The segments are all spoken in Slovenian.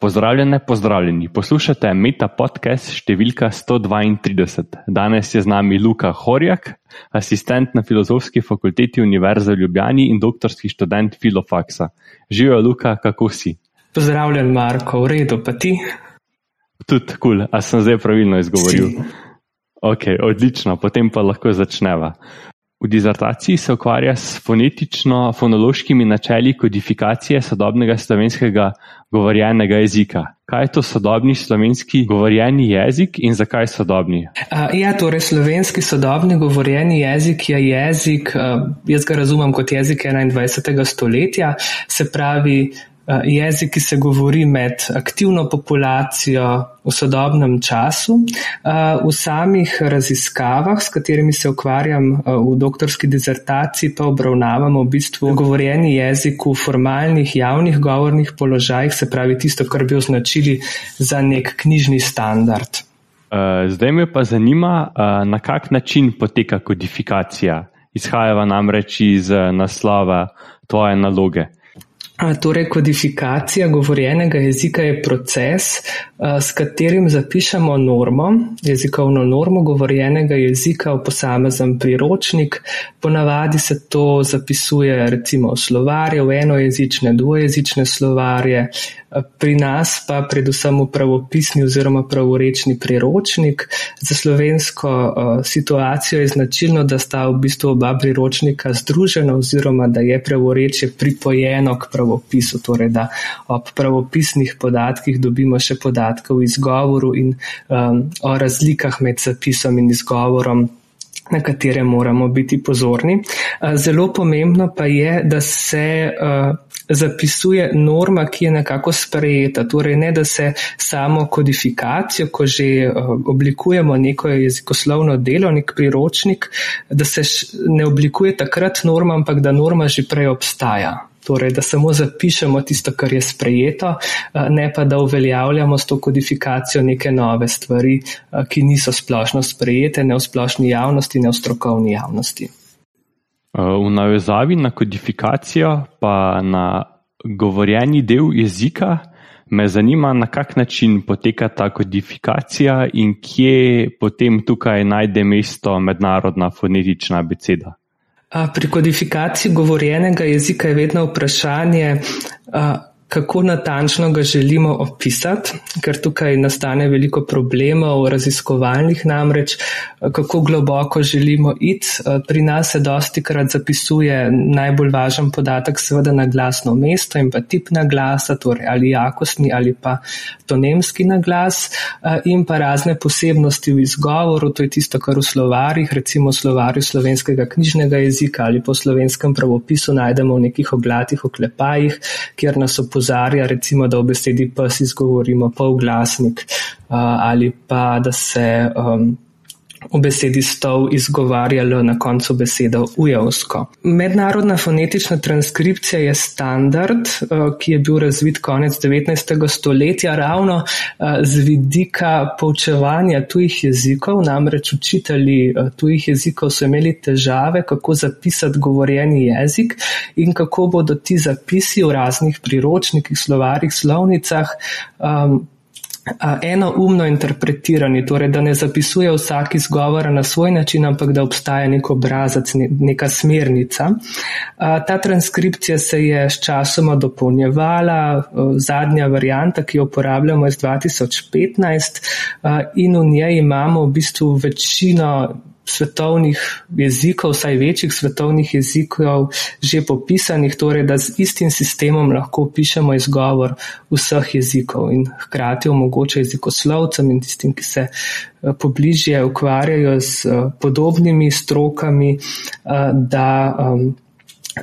Pozdravljene, pozdravljeni. Poslušate Meta podcast številka 132. Danes je z nami Luka Horjak, asistent na Filozofski fakulteti Univerze v Ljubljani in doktorski študent Filofaksa. Živijo, Luka, kako si? Pozdravljen, Marko, v redu, pa ti? Tudi kul, cool. a sem zdaj pravilno izgovoril. Si. Ok, odlično, potem pa lahko začneva. V dizertaciji se ukvarja s fonetično-fonološkimi načeli kodifikacije sodobnega slovenskega govorjenega jezika. Kaj je to sodobni slovenski govorjeni jezik in zakaj sodobni? Uh, ja, torej slovenski sodobni govorjeni jezik je jezik, uh, jaz ga razumem kot jezik 21. stoletja, se pravi, jezik, ki se govori med aktivno populacijo v sodobnem času. V samih raziskavah, s katerimi se ukvarjam v doktorski dizertaciji, pa obravnavamo v bistvu govorjeni jezik v formalnih javnih govornih položajih, se pravi tisto, kar bi označili za nek knjižni standard. Zdaj me pa zanima, na kak način poteka kodifikacija. Izhajava namreč iz naslova tvoje naloge. Torej, kodifikacija govorjenega jezika je proces, s katerim zapišemo normo, jezikovno normo govorjenega jezika v posamezen priročnik. Ponavadi se to zapisuje recimo v slovarje, v enojezične, dvojezične slovarje, pri nas pa predvsem v pravopisni oziroma pravorečni priročnik. Za slovensko situacijo je značilno, da sta v bistvu oba priročnika združena oziroma da je pravoreče pripojeno k pravopisu, torej da ob pravopisnih podatkih dobimo še podatke v izgovoru in um, o razlikah med zapisom in izgovorom na katere moramo biti pozorni. Zelo pomembno pa je, da se zapisuje norma, ki je nekako sprejeta. Torej ne, da se samo kodifikacijo, ko že oblikujemo neko jezikoslovno delo, nek priročnik, da se ne oblikuje takrat norma, ampak da norma že prej obstaja. Torej, da samo zapišemo tisto, kar je sprejeto, ne pa da uveljavljamo s to kodifikacijo neke nove stvari, ki niso splošno sprejete, ne v splošni javnosti, ne v strokovni javnosti. V navezavi na kodifikacijo, pa na govorjeni del jezika, me zanima, na kak način poteka ta kodifikacija in kje potem tukaj najde mesto mednarodna fonetična beseda. Pri kodifikaciji govorjenega jezika je vedno vprašanje, kako natančno ga želimo opisati, ker tukaj nastane veliko problemov, raziskovalnih namreč, kako globoko želimo iti. Pri nas se dosti krat zapisuje najbolj važen podatek, seveda na glasno mesto in pa tip na glasa, torej ali jakostni ali pa tonemski na glas in pa razne posebnosti v izgovoru, to je tisto, kar v slovarjih, recimo v slovarju slovenskega knjižnega jezika ali po slovenskem pravopisu najdemo v nekih oglatih oklepajih, kjer nas opozorjajo opozarja, recimo, da v besedi pes izgovorimo polglasnik ali pa da se um, v besedi stol izgovarjalo na koncu besede ujevsko. Mednarodna fonetična transkripcija je standard, ki je bil razvit konec 19. stoletja ravno z vidika poučevanja tujih jezikov, namreč učitelji tujih jezikov so imeli težave, kako zapisati govorjeni jezik in kako bodo ti zapisi v raznih priročnikih, slovarjih, slovnicah um, enoumno interpretirani, torej da ne zapisuje vsak izgovor na svoj način, ampak da obstaja nek obrazac, neka smernica. Ta transkripcija se je s časoma dopolnjevala, zadnja varijanta, ki jo uporabljamo je z 2015 in v njej imamo v bistvu večino svetovnih jezikov, vsaj večjih svetovnih jezikov, že popisanih, torej da z istim sistemom lahko pišemo izgovor vseh jezikov in hkrati omogoča jezikoslovcem in tistim, ki se eh, pobližje ukvarjajo z eh, podobnimi strokami, eh, da um,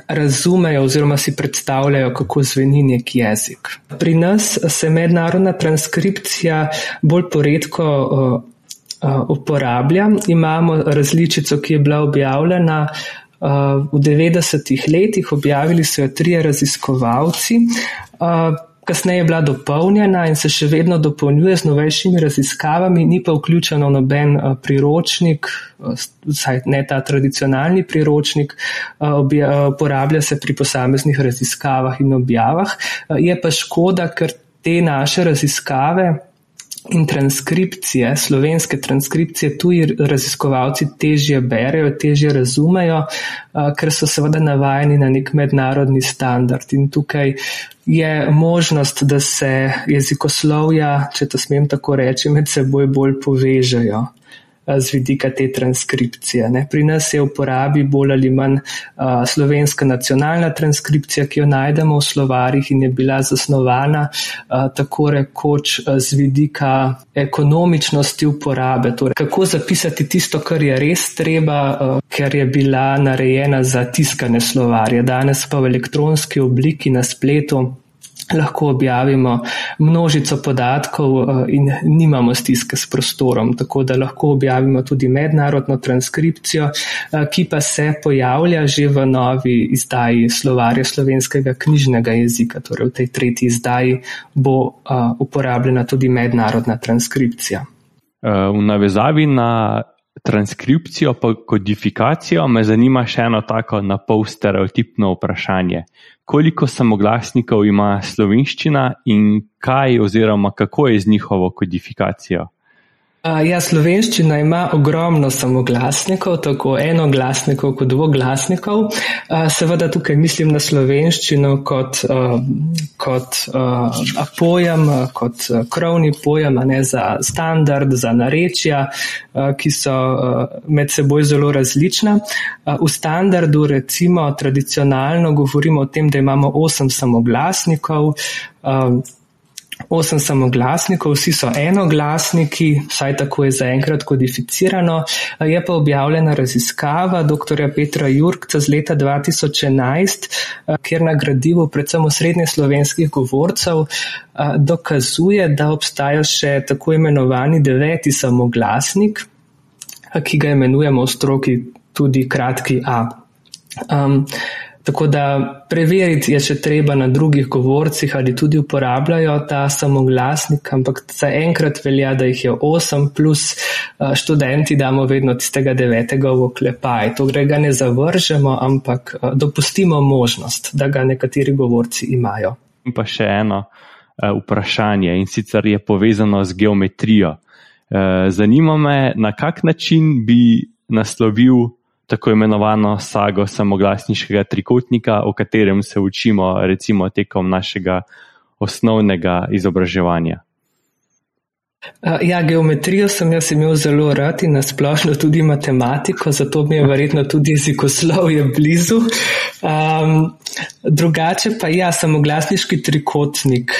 razumejo oziroma si predstavljajo, kako zveni nek jezik. Pri nas se mednarodna transkripcija bolj poredko uporablja. Imamo različico, ki je bila objavljena v 90-ih letih, objavili so jo trije raziskovalci. Kasneje je bila dopolnjena in se še vedno dopolnjuje z novejšimi raziskavami, ni pa vključeno noben priročnik, vsaj ne ta tradicionalni priročnik, uporablja se pri posameznih raziskavah in objavah. Je pa škoda, ker te naše raziskave in transkripcije, slovenske transkripcije, tuji raziskovalci težje berejo, težje razumejo, ker so seveda navajeni na nek mednarodni standard. In tukaj je možnost, da se jezikoslovja, če to smem tako reči, med seboj bolj povežejo z vidika te transkripcije. Ne. Pri nas je v uporabi bolj ali manj uh, slovenska nacionalna transkripcija, ki jo najdemo v slovarjih in je bila zasnovana uh, tako rekoč z vidika ekonomičnosti uporabe. Torej, kako zapisati tisto, kar je res treba, uh, ker je bila narejena za tiskane slovarje. Danes pa v elektronski obliki na spletu lahko objavimo množico podatkov eh, in nimamo stiske s prostorom, tako da lahko objavimo tudi mednarodno transkripcijo, eh, ki pa se pojavlja že v novi izdaji slovarja slovenskega knjižnega jezika, torej v tej tretji izdaji bo eh, uporabljena tudi mednarodna transkripcija. V navezavi na transkripcijo pa kodifikacijo me zanima še eno tako na pol stereotipno vprašanje koliko samoglasnikov ima slovenščina in kaj oziroma kako je z njihovo kodifikacijo? Ja, slovenščina ima ogromno samoglasnikov, tako enoglasnikov kot dvoglasnikov. Seveda tukaj mislim na slovenščino kot, kot pojem, kot krovni pojem, ne za standard, za narečja, ki so med seboj zelo različna. V standardu recimo tradicionalno govorimo o tem, da imamo osem samoglasnikov. Osem samoglasnikov, vsi so enoglasniki, vsaj tako je zaenkrat kodificirano. Je pa objavljena raziskava dr. Petra Jurkca z leta 2011, kjer na gradivu predvsem v srednje slovenskih govorcev dokazuje, da obstaja še tako imenovani deveti samoglasnik, ki ga imenujemo v stroki tudi kratki A. Um, Tako da preveriti je še treba na drugih govorcih, ali tudi uporabljajo ta samoglasnik, ampak zaenkrat velja, da jih je osem, plus eh, študenti damo vedno tistega devetega v oklepaj. Torej ga ne zavržemo, ampak eh, dopustimo možnost, da ga nekateri govorci imajo. In pa še eno uh, vprašanje in sicer je povezano z geometrijo. Zanima me, na kak način bi naslovil tako imenovano sago samoglasniškega trikotnika, o katerem se učimo recimo tekom našega osnovnega izobraževanja. Ja, geometrijo sem jaz imel zelo rad in nasplošno tudi matematiko, zato mi je verjetno tudi jezikoslovje blizu. Um, drugače pa ja, samoglasniški trikotnik.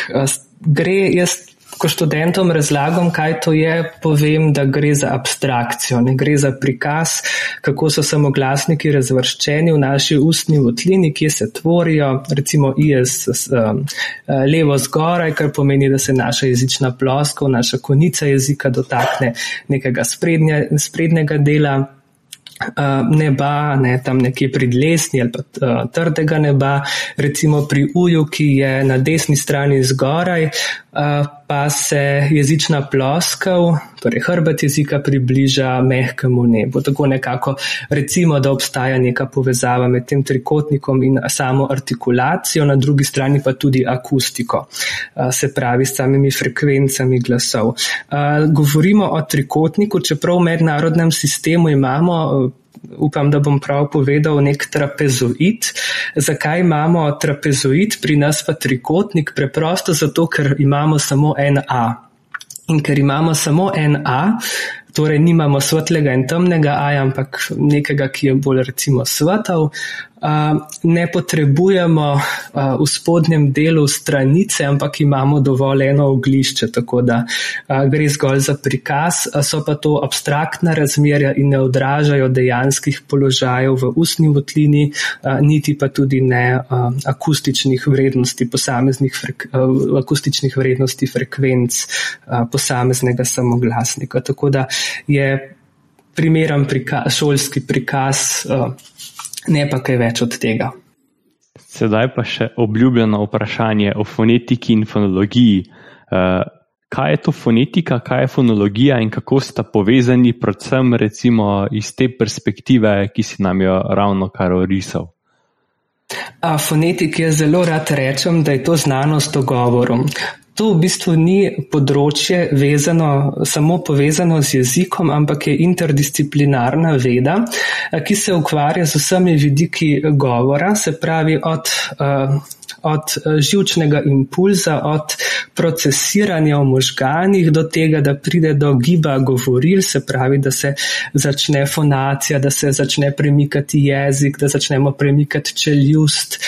Gre, jaz ko študentom razlagam, kaj to je, povem, da gre za abstrakcijo, ne gre za prikaz, kako so samoglasniki razvrščeni v naši ustni votlini, kje se tvorijo, recimo IS um, levo zgoraj, kar pomeni, da se naša jezična ploska, naša konica jezika dotakne nekega sprednje, sprednjega dela neba, ne, tam nekje pri dlesni ali pa uh, trdega neba, recimo pri uju, ki je na desni strani zgoraj, uh, pa se jezična ploskav, torej hrbet jezika približa mehkemu nebu. Tako nekako recimo, da obstaja neka povezava med tem trikotnikom in samo artikulacijo, na drugi strani pa tudi akustiko, se pravi s samimi frekvencami glasov. Govorimo o trikotniku, čeprav v mednarodnem sistemu imamo upam, da bom prav povedal, nek trapezoid. Zakaj imamo trapezoid, pri nas pa trikotnik? Preprosto zato, ker imamo samo en A. In ker imamo samo en A, torej nimamo svetlega in temnega A, ampak nekega, ki je bolj recimo svetal, ne potrebujemo v spodnjem delu stranice, ampak imamo dovolj eno oglišče, tako da gre zgolj za prikaz, so pa to abstraktna razmerja in ne odražajo dejanskih položajev v ustni votlini, niti pa tudi ne akustičnih vrednosti posameznih frek, akustičnih vrednosti frekvenc posameznega samoglasnika. Tako da je primeren prikaz, šolski prikaz ne pa kaj več od tega. Sedaj pa še obljubljeno vprašanje o fonetiki in fonologiji. Uh, kaj je to fonetika, kaj je fonologija in kako sta povezani, predvsem recimo iz te perspektive, ki si nam jo ravno kar orisal? A fonetik je zelo rad rečem, da je to znanost o govoru. To v bistvu ni področje vezano, samo povezano z jezikom, ampak je interdisciplinarna veda, ki se ukvarja z vsemi vidiki govora, se pravi od, od živčnega impulza, od procesiranja v možganih do tega, da pride do giba govoril, se pravi, da se začne fonacija, da se začne premikati jezik, da začnemo premikati čeljust,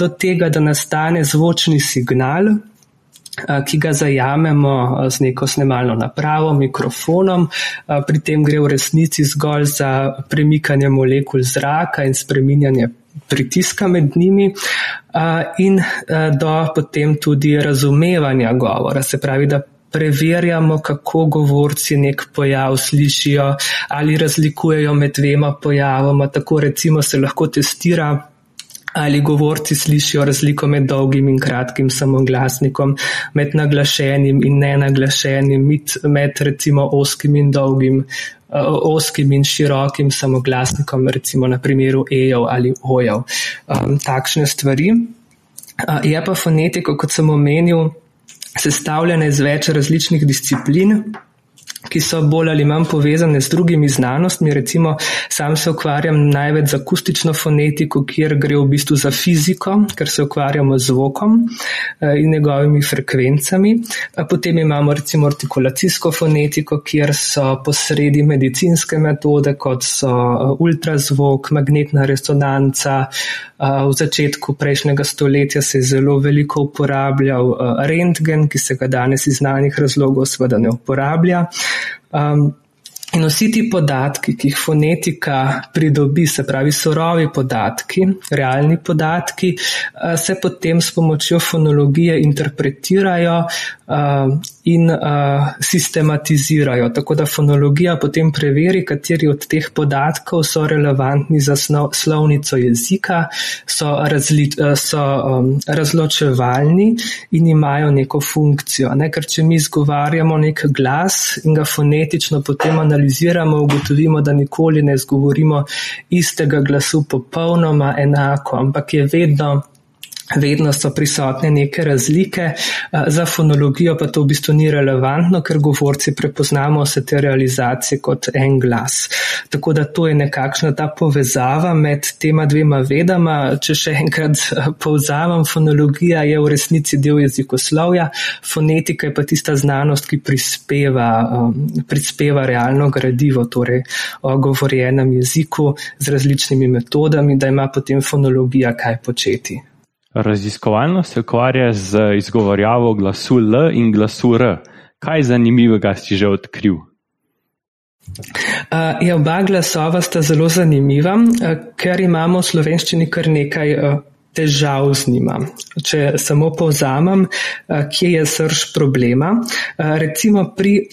do tega, da nastane zvočni signal, ki ga zajamemo z neko snemalno napravo, mikrofonom. Pri tem gre v resnici zgolj za premikanje molekul zraka in spreminjanje pritiska med njimi in do potem tudi razumevanja govora. Se pravi, da preverjamo, kako govorci nek pojav slišijo ali razlikujejo med dvema pojavoma. Tako recimo se lahko testira ali govorci slišijo razliko med dolgim in kratkim samoglasnikom, med naglašenim in nenaglašenim, med, med recimo oskim in dolgim, uh, oskim in širokim samoglasnikom, recimo na primeru ejev ali ojev. Um, takšne stvari. Uh, je pa fonetika, kot sem omenil, sestavljena iz več različnih disciplin ki so bolj ali manj povezane z drugimi znanostmi. Recimo, sam se ukvarjam največ z akustično fonetiko, kjer gre v bistvu za fiziko, ker se ukvarjamo z zvokom eh, in njegovimi frekvencami. Potem imamo recimo artikulacijsko fonetiko, kjer so posredi medicinske metode, kot so eh, ultrazvok, magnetna resonanca. Eh, v začetku prejšnjega stoletja se je zelo veliko uporabljal rentgen, ki se ga danes iz znanih razlogov seveda ne uporablja. Um, In vsi ti podatki, ki jih fonetika pridobi, se pravi sorovi podatki, realni podatki, eh, se potem s pomočjo fonologije interpretirajo uh, in uh, sistematizirajo. Tako da fonologija potem preveri, kateri od teh podatkov so relevantni za slovnico jezika, so, razli, so razločevalni in imajo neko funkcijo. Ne? Ker če mi izgovarjamo nek glas in ga fonetično potem analiziramo, ugotovimo, da nikoli ne izgovorimo istega glasu popolnoma enako, ampak je vedno vedno so prisotne neke razlike, za fonologijo pa to v bistvu ni relevantno, ker govorci prepoznamo vse te realizacije kot en glas. Tako da to je nekakšna ta povezava med tema dvema vedama. Če še enkrat povzamem, fonologija je v resnici del jezikoslovja, fonetika je pa tista znanost, ki prispeva, prispeva realno gradivo, torej o govorjenem jeziku z različnimi metodami, da ima potem fonologija kaj početi. Raziskovalno se ukvarja z izgovorjavo glasu L in glasu R. Kaj zanimivega si že odkril? Uh, ja, oba glasova sta zelo zanimiva, uh, ker imamo v slovenščini kar nekaj uh, težav z njima. Če samo povzamem, eh, kje je srž problema. Eh, recimo pri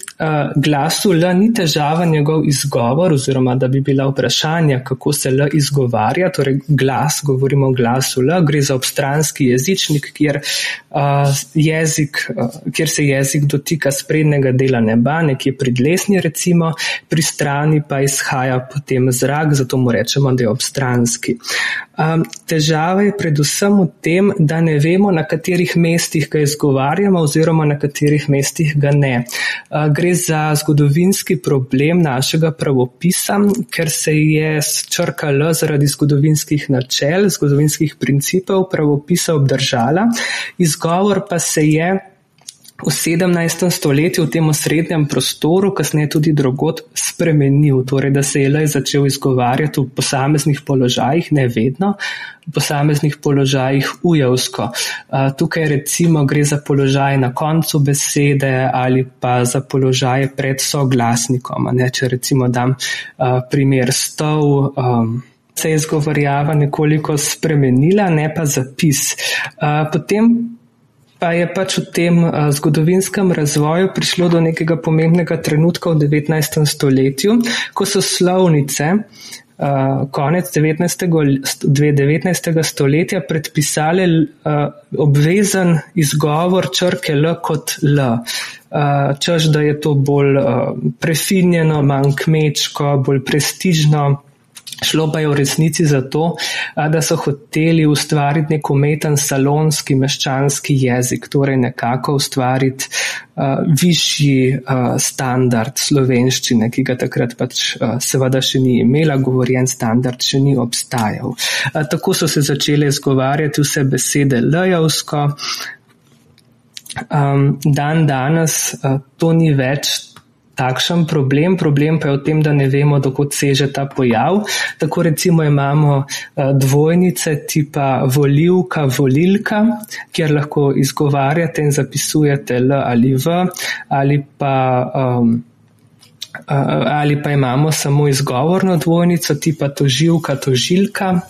glasu L ni težava njegov izgovor oziroma da bi bila vprašanja, kako se L izgovarja, torej glas, govorimo o glasu L, gre za obstranski jezičnik, kjer, jezik, kjer se jezik dotika sprednjega dela neba, nekje pri dlesni recimo, pri strani pa izhaja potem zrak, zato mu rečemo, da je obstranski. Težava je predvsem v tem, da ne vemo, na katerih mestih ga izgovarjamo oziroma na katerih mestih ga ne. Gre za zgodovinski problem našega pravopisa, ker se je črka L zaradi zgodovinskih načel, zgodovinskih principov pravopisa obdržala, izgovor pa se je v 17. stoletju v tem osrednjem prostoru, kasneje tudi drugot, spremenil. Torej, da se je le začel izgovarjati v posameznih položajih, ne vedno, v posameznih položajih ujevsko. Tukaj recimo gre za položaj na koncu besede ali pa za položaje pred soglasnikom. Ne? Če recimo dam primer stol. Se je izgovarjava nekoliko spremenila, ne pa zapis. Potem pa je pač v tem uh, zgodovinskem razvoju prišlo do nekega pomembnega trenutka v 19. stoletju, ko so slovnice uh, konec 19. 19. stoletja predpisale uh, obvezen izgovor črke L kot L. Čež, da je to bolj prefinjeno, manj kmečko, bolj prestižno. Šlo pa je v resnici za to, da so hoteli ustvariti nek umeten salonski meščanski jezik, torej nekako ustvariti uh, višji uh, standard slovenščine, ki ga takrat pač uh, seveda še ni imela, govorjen standard še ni obstajal. Uh, tako so se začele izgovarjati vse besede lejavsko. Um, dan danes uh, to ni več takšen problem. Problem pa je v tem, da ne vemo, dokot seže ta pojav. Tako recimo imamo eh, dvojnice tipa volivka, volilka, kjer lahko izgovarjate in zapisujete L ali V ali pa. Um, Ali pa imamo samo izgovorno dvojnico tipa tožilka, tožilka.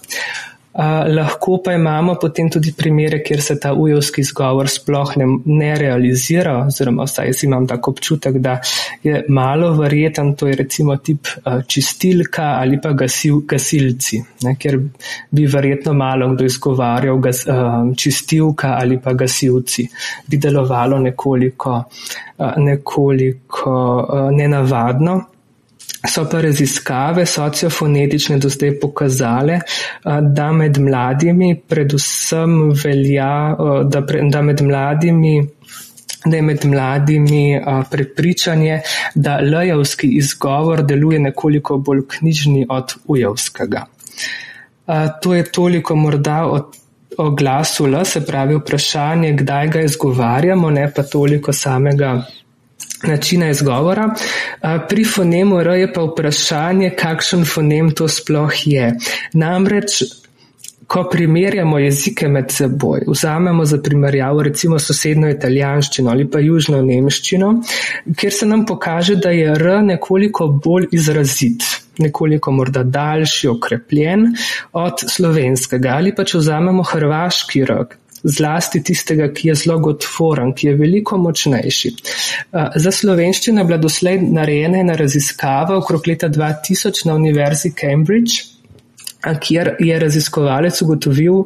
Lahko pa imamo potem tudi primere, kjer se ta ujovski izgovor sploh ne, ne realizira, oziroma vsaj jaz imam tako občutek, da je malo verjeten, to je recimo tip uh, čistilka ali pa gasil, gasilci, ne, ker bi verjetno malo kdo izgovarjal gas, uh, čistilka ali pa gasilci, bi delovalo nekoliko, uh, nekoliko uh, nenavadno. So pa raziskave sociofonetične do zdaj pokazale, da med mladimi predvsem velja, da, pre, da med mladimi da je med mladimi prepričanje, da lejavski izgovor deluje nekoliko bolj knjižni od ujevskega. To je toliko morda o, o glasu L, se pravi vprašanje, kdaj ga izgovarjamo, ne pa toliko samega načina izgovora. Pri fonemu R je pa vprašanje, kakšen fonem to sploh je. Namreč, ko primerjamo jezike med seboj, vzamemo za primerjavo recimo sosedno italijanščino ali pa južno nemščino, kjer se nam pokaže, da je R nekoliko bolj izrazit nekoliko morda daljši, okrepljen od slovenskega ali pa če vzamemo hrvaški rok, zlasti tistega, ki je zelo gotvoren, ki je veliko močnejši. Za slovenščino je bila doslej narejena ena raziskava okrog leta 2000 na Univerzi Cambridge, kjer je raziskovalec ugotovil,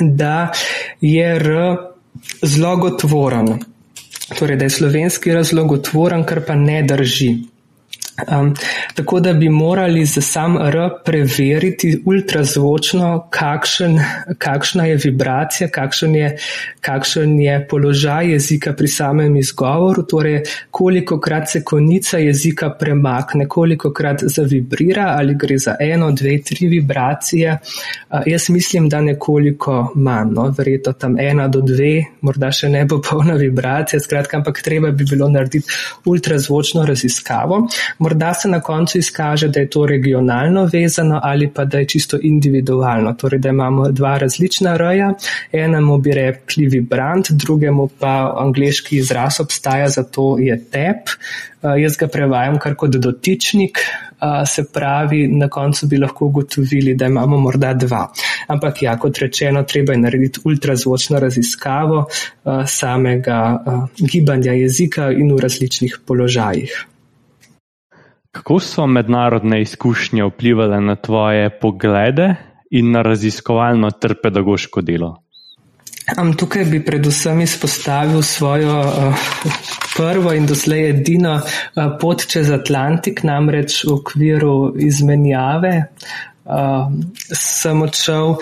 da je R zelo gotvoren. Torej, da je slovenski R zelo gotvoren, kar pa ne drži. Um, tako da bi morali za sam R preveriti ultrazvočno, kakšen, kakšna je vibracija, kakšen je, kakšen je položaj jezika pri samem izgovoru, torej koliko krat se konica jezika premakne, koliko krat zavibrira, ali gre za eno, dve, tri vibracije. Uh, jaz mislim, da nekoliko manj, no? verjetno tam ena do dve, morda še ne bo polna vibracija, skratka, ampak treba bi bilo narediti ultrazvočno raziskavo morda se na koncu izkaže, da je to regionalno vezano ali pa da je čisto individualno, torej da imamo dva različna roja, enemu bi rekli vibrant, drugemu pa angliški izraz obstaja, zato je tep. Uh, jaz ga prevajam kar kot dotičnik, uh, se pravi, na koncu bi lahko ugotovili, da imamo morda dva. Ampak ja, kot rečeno, treba je narediti ultrazvočno raziskavo uh, samega gibanja jezika in v različnih položajih. Kako so mednarodne izkušnje vplivali na tvoje poglede in na raziskovalno ter pedagoško delo? Um, tukaj bi predvsem izpostavil svojo uh, prvo in doslej edino uh, pot čez Atlantik, namreč v okviru izmenjave. Uh, sem odšel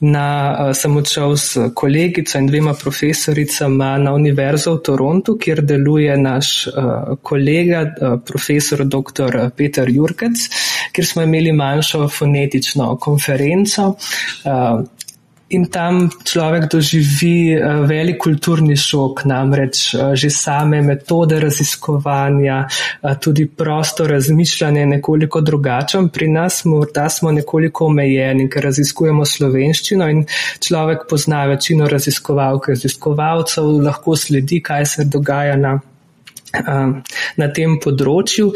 na, uh, sem odšel s kolegico in dvema profesoricama na Univerzo v Torontu, kjer deluje naš uh, kolega, uh, profesor dr. Peter Jurkec, kjer smo imeli manjšo fonetično konferenco. Uh, In tam človek doživi uh, velik kulturni šok, namreč uh, že same metode raziskovanja, uh, tudi prosto razmišljanje je nekoliko drugačen. Pri nas morda smo nekoliko omejeni, ker raziskujemo slovenščino in človek pozna večino raziskovalk, raziskovalcev, lahko sledi, kaj se dogaja na. Na tem področju,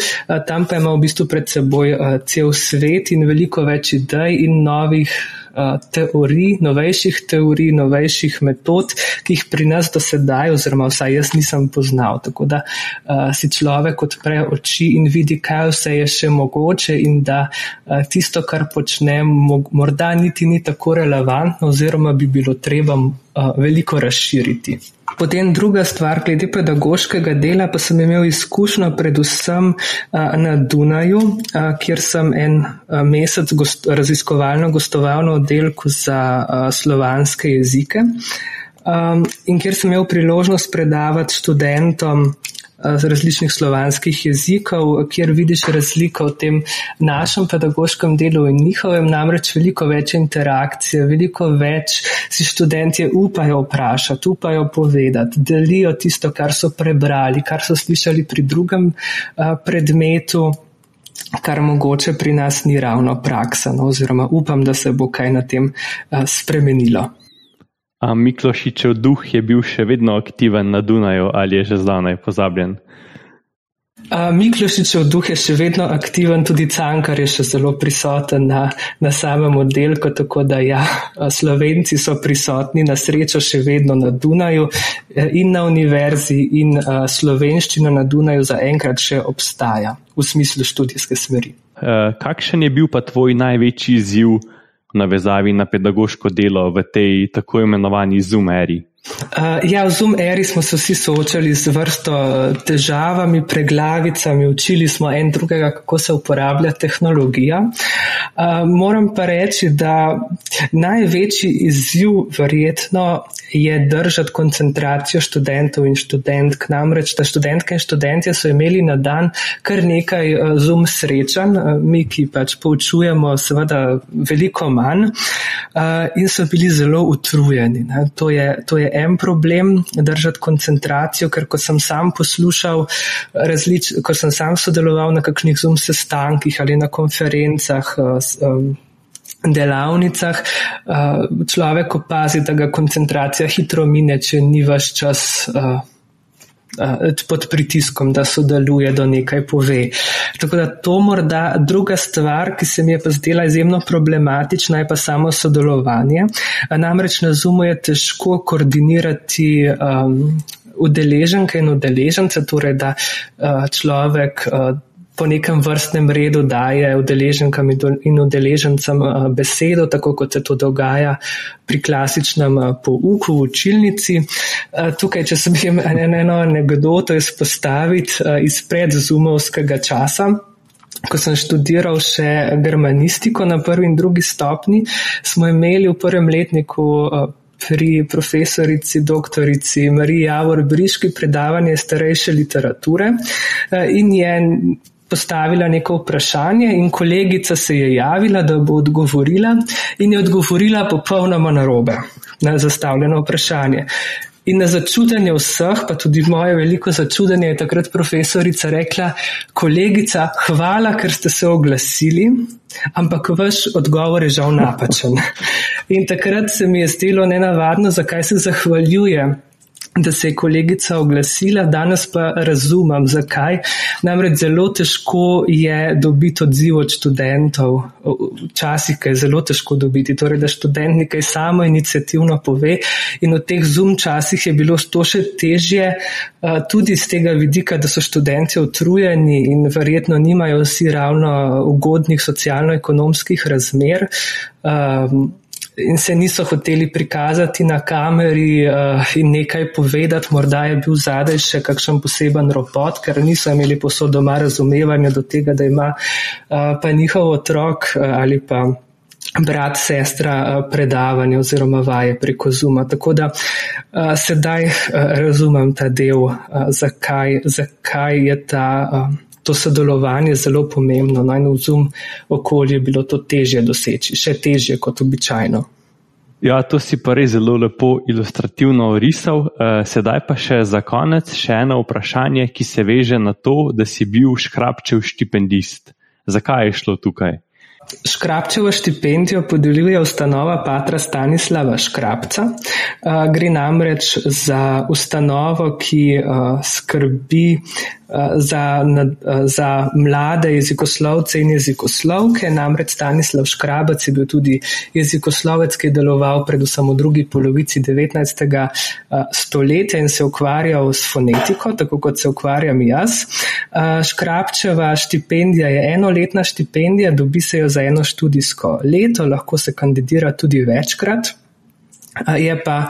tam pa ima v bistvu pred seboj cel svet in veliko več idej in novih Eh, teorij, novejših teorij, novejših metod, ki jih pri nas do sedaj, oziroma vsaj jaz nisem poznal. Tako da uh, si človek odpre oči in vidi, kaj vse je še mogoče, in da uh, tisto, kar počnem, morda niti ni tako relevantno, oziroma bi bilo treba veliko razširiti. Potem druga stvar, glede pedagoškega dela, pa sem imel izkušnjo predvsem na Dunaju, kjer sem en mesec gost, raziskovalno gostoval na oddelku za slovanske jezike in kjer sem imel priložnost predavati študentom različnih slovanskih jezikov, kjer vidiš razliko v tem našem pedagoškem delu in njihovem, namreč veliko več interakcije, veliko več si študentje upajo vprašati, upajo povedati, delijo tisto, kar so prebrali, kar so slišali pri drugem predmetu. Kar mogoče pri nas ni ravno praksa, no, oziroma upam, da se bo kaj na tem uh, spremenilo. A Miklošičev duh je bil še vedno aktiven na Dunaju ali je že zdavnaj pozabljen? Miklošičev duh je še vedno aktiven, tudi Cankar je še zelo prisoten na, na samem oddelku, tako da ja, Slovenci so prisotni na srečo še vedno na Dunaju e, in na univerzi in slovenščina na Dunaju zaenkrat še obstaja v smislu študijske smeri. E, kakšen je bil pa tvoj največji izziv? Navezavi na pedagoško delo v tej tako imenovani Zoom eri? Uh, ja, v Zoom eri smo se vsi soočali z vrsto uh, težavami, preglavicami, učili smo en drugega, kako se uporablja tehnologija. Uh, moram pa reči, da največji izziv verjetno je držati koncentracijo študentov in študentk. Namreč, da študentke in študentje so imeli na dan kar nekaj Zoom srečanj, mi, ki pač poučujemo, seveda veliko manj in so bili zelo utrujeni. To je, to je en problem, držati koncentracijo, ker ko sem sam poslušal, različ, ko sem sam sodeloval na kakšnih zum sestankih ali na konferencah, um, delavnicah, uh, človek opazi, da ga koncentracija hitro mine, če ni vaš čas. Pod pritiskom, da sodeluje, da nekaj pove. Tako da to morda druga stvar, ki se mi je pa zdela izjemno problematična, je pa samo sodelovanje. Namreč na Zumu je težko koordinirati um, udeleženke in udeležence, torej da uh, človek uh, po nekem vrstnem redu daje udeleženkam in udeležencem eh, besedo, tako kot se to dogaja pri klasičnem eh, pouku v učilnici. Eh, tukaj, če sem jim eno anegdoto izpostaviti izpred zumovskega časa. Ko sem študiral še germanistiko na prvi in drugi stopni, smo imeli v prvem letniku pri profesorici doktorici Mariji Javor Briški predavanje starejše literature in je postavila neko vprašanje in kolegica se je javila, da bo odgovorila in je odgovorila popolnoma narobe na zastavljeno vprašanje. In na začudenje vseh, pa tudi moje veliko začudenje, je takrat profesorica rekla: Kolegica, hvala, ker ste se oglasili, ampak vaš odgovor je žal napačen. In takrat se mi je zdelo nenavadno, zakaj se zahvaljuje da se je kolegica oglasila, danes pa razumem, zakaj. Namreč zelo težko je dobiti odziv od študentov, včasih je zelo težko dobiti, torej da študent nekaj samo inicijativno pove in v teh zoom časih je bilo to še težje, tudi z tega vidika, da so študenti utrujeni in verjetno nimajo vsi ravno ugodnih socialno-ekonomskih razmer in se niso hoteli prikazati na kameri uh, in nekaj povedati, morda je bil zadaj še kakšen poseben robot, ker niso imeli posod doma razumevanja do tega, da ima uh, pa njihov otrok uh, ali pa brat, sestra uh, predavanje oziroma vaje preko Zuma. Tako da uh, sedaj uh, razumem ta del, uh, zakaj, zakaj je ta. Uh, To sodelovanje je zelo pomembno. No, v zum okolju je bilo to težje doseči, še težje kot običajno. Ja, to si pa res zelo lepo ilustrativno orisal. Uh, sedaj pa še za konec še eno vprašanje, ki se veže na to, da si bil škrapčev štipendist. Zakaj je šlo tukaj? Škrapčevo štipendijo podeljuje ustanova Patra Stanislava Škrapca. Uh, gre namreč za ustanovo, ki uh, skrbi za, za mlade jezikoslovce in jezikoslovke. Namreč Stanislav Škrabac je bil tudi jezikoslovec, ki je deloval predvsem v drugi polovici 19. stoletja in se ukvarjal s fonetiko, tako kot se ukvarjam jaz. Škrabčeva štipendija je enoletna štipendija, dobi se jo za eno študijsko leto, lahko se kandidira tudi večkrat. Je pa,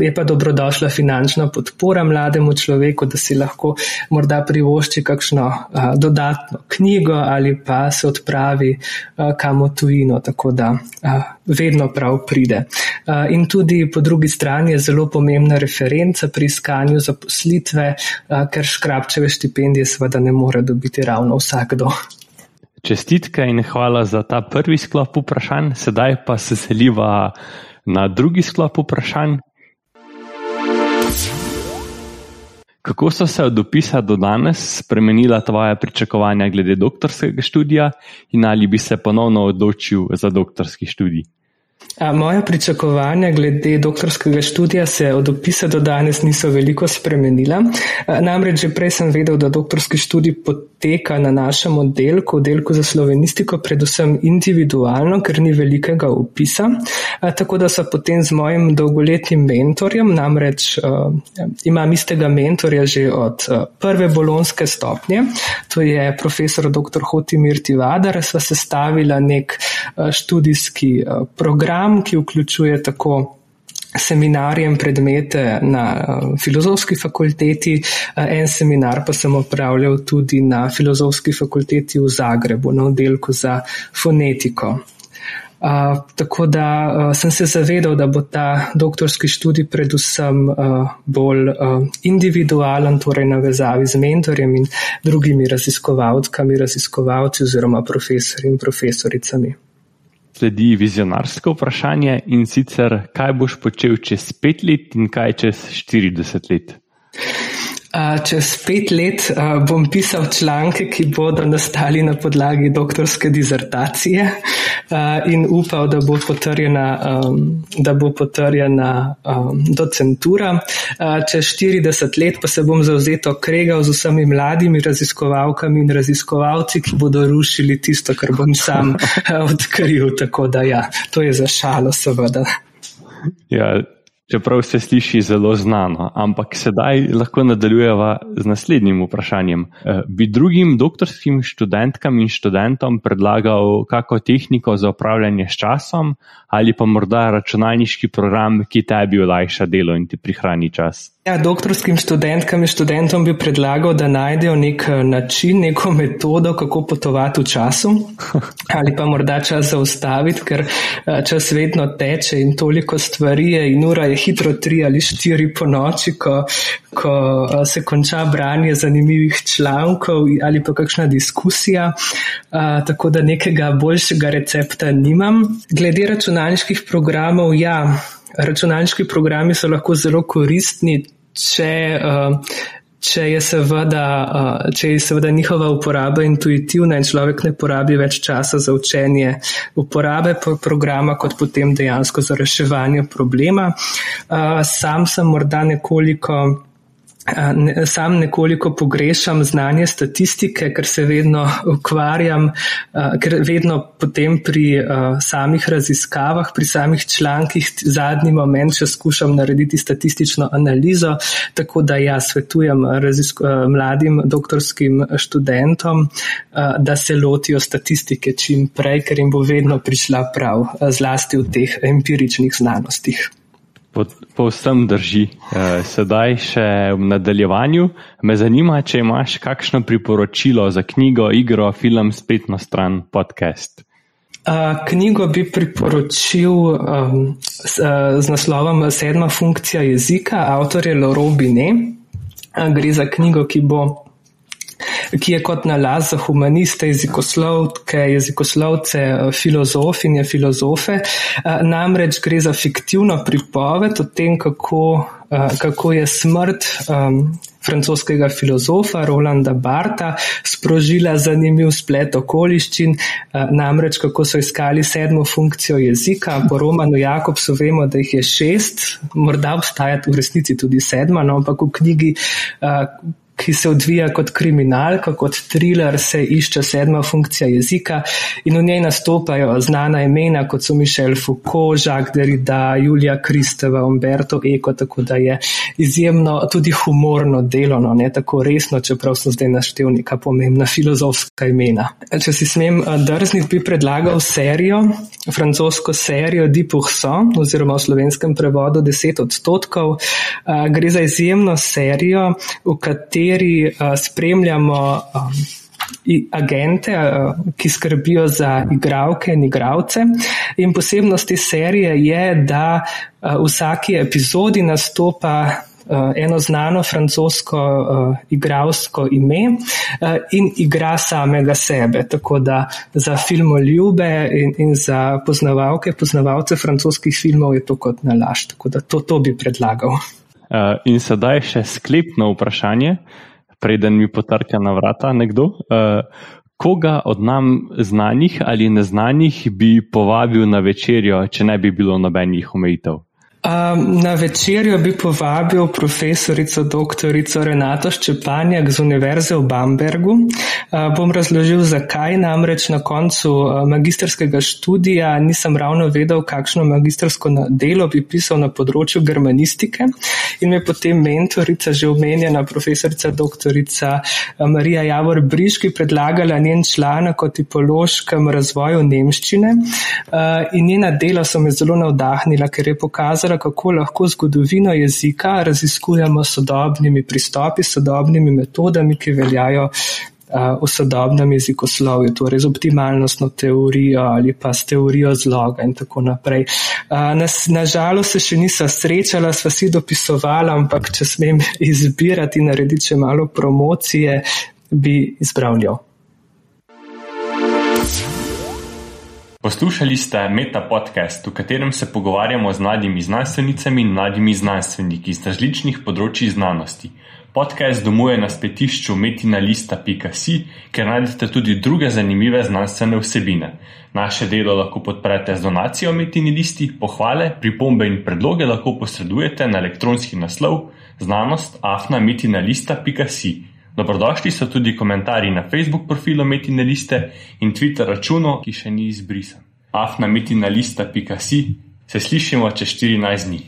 je pa dobrodošla finančna podpora mlademu človeku, da si lahko morda privošči kakšno dodatno knjigo ali pa se odpravi kam v tujino, tako da vedno prav pride. In tudi po drugi strani je zelo pomembna referenca pri iskanju zaposlitve, ker škrapčeve štipendije seveda ne more dobiti ravno vsakdo. Čestitke in hvala za ta prvi sklop vprašanj, sedaj pa se seliva na drugi sklop vprašanj. Kako so se od opisa do danes spremenila tvoja pričakovanja glede doktorskega študija in ali bi se ponovno odločil za doktorski študij? Moja pričakovanja glede doktorskega študija se od opisa do danes niso veliko spremenila. Namreč že prej sem vedel, da doktorski študij poteka na našem oddelku, oddelku za slovenistiko, predvsem individualno, ker ni velikega opisa. Tako da so potem z mojim dolgoletnim mentorjem, namreč imam istega mentorja že od prve bolonske stopnje, to je profesor dr. Hotimir Tivadar, sva sestavila nek študijski program, program, ki vključuje tako seminarje in predmete na uh, filozofski fakulteti, uh, en seminar pa sem opravljal tudi na filozofski fakulteti v Zagrebu, na oddelku za fonetiko. Uh, tako da uh, sem se zavedal, da bo ta doktorski študij predvsem uh, bolj uh, individualen, torej na vezavi z mentorjem in drugimi raziskovalkami, raziskovalci oziroma profesori in profesoricami sledi vizionarsko vprašanje in sicer, kaj boš počel čez pet let in kaj čez 40 let. Čez pet let bom pisal članke, ki bodo nastali na podlagi doktorske dizertacije in upal, da bo potrjena, da bo potrjena docentura. Čez 40 let pa se bom zauzeto kregal z vsemi mladimi raziskovalkami in raziskovalci, ki bodo rušili tisto, kar bom sam odkril. Tako da ja, to je za šalo seveda. Ja, čeprav se sliši zelo znano. Ampak sedaj lahko nadaljujeva z naslednjim vprašanjem. Eh, bi drugim doktorskim študentkam in študentom predlagal kako tehniko za upravljanje s časom ali pa morda računalniški program, ki tebi olajša delo in ti prihrani čas? Ja, doktorskim študentkam in študentom bi predlagal, da najdejo nek eh, način, neko metodo, kako potovati v času ali pa morda čas zaustaviti, ker eh, čas vedno teče in toliko stvari je in ura je hitro tri ali štiri po noči, ko, ko eh, se konča branje zanimivih člankov ali pa kakšna diskusija, tako da nekega boljšega recepta nimam. Glede računalniških programov, ja računalniški programi so lahko zelo koristni, če, uh, če, je seveda, uh, če je seveda njihova uporaba intuitivna in človek ne porabi več časa za učenje uporabe programa, kot potem dejansko za reševanje problema. Uh, sam sem morda nekoliko. Sam nekoliko pogrešam znanje statistike, ker se vedno ukvarjam, ker vedno potem pri samih raziskavah, pri samih člankih zadnji moment še skušam narediti statistično analizo, tako da ja svetujem mladim doktorskim študentom, da se lotijo statistike čim prej, ker jim bo vedno prišla prav, zlasti v teh empiričnih znanostih. Povsem drži. Eh, sedaj še v nadaljevanju me zanima, če imaš kakšno priporočilo za knjigo, igro, film, spletno stran, podcast. Uh, knjigo bi priporočil um, s, uh, z naslovom Sedma funkcija jezika, avtor je Loro Bine. Uh, gre za knjigo, ki bo ki je kot nalaz za humaniste, jezikoslovke, jezikoslovce, filozofinje, filozofe. Namreč gre za fiktivno pripoved o tem, kako, kako je smrt um, francoskega filozofa Rolanda Barta sprožila zanimiv splet okoliščin, namreč kako so iskali sedmo funkcijo jezika. Po Romanu Jakobsu vemo, da jih je šest, morda obstaja v resnici tudi sedma, no, ampak v knjigi ki se odvija kot kriminalka, kot thriller, se išče sedma funkcija jezika in v njej nastopajo znana imena, kot so Mišel Foucault, Jacques Derrida, Julija Kristeva, Umberto Eco, tako da je izjemno tudi humorno delovno, ne tako resno, čeprav so zdaj naštel neka pomembna filozofska imena. Če si smem eh, drzniti, bi predlagal serijo, francosko serijo Di Pourcent oziroma v slovenskem prevodu 10 odstotkov. Eh, gre za izjemno serijo, v kateri kateri uh, spremljamo um, agente, uh, ki skrbijo za igravke in igravce. In posebnost te serije je, da v vsaki epizodi nastopa eno znano francosko igralsko ime in igra samega sebe. Tako da za filmoljube in, in za poznavalke, poznavalce francoskih filmov je to kot nalaž. Tako da to, to bi predlagal. Uh, in sedaj še sklepno vprašanje, preden mi potrka na vrata nekdo. Uh, koga od nam znanih ali neznanih bi povabil na večerjo, če ne bi bilo nobenih omejitev? Na večerjo bi povabil profesorico dr. Renato Ščepanjak z Univerze v Bambergu. Bom razložil, zakaj. Namreč na koncu magistrskega študija nisem ravno vedel, kakšno magistrsko delo bi pisal na področju germanistike in me potem mentorica, že omenjena profesorica dr. Marija Javor Briški, predlagala njen članek o tipološkem razvoju nemščine in njena dela so me zelo navdahnila, ker je pokazala, pokazala, kako lahko zgodovino jezika raziskujemo s sodobnimi pristopi, s sodobnimi metodami, ki veljajo v sodobnem jezikoslovju, torej z optimalnostno teorijo ali pa s teorijo zloga in tako naprej. Nažalost na se še nisem srečala, sva si dopisovala, ampak če smem izbirati in narediti še malo promocije, bi izbral jo. Poslušali ste Meta podcast, v katerem se pogovarjamo z mladimi znanstvenicami in mladimi znanstveniki iz različnih področji znanosti. Podcast domuje na spletišču metinalista.si, kjer najdete tudi druge zanimive znanstvene vsebine. Naše delo lahko podprete z donacijo Metinalisti, pohvale, pripombe in predloge lahko posredujete na elektronski naslov znanost afnametinalista.si. Dobrodošli so tudi komentarji na Facebook profilu Metina Liste in Twitter računu, ki še ni izbrisan. afnametinalista.si se slišimo čez 14 dni.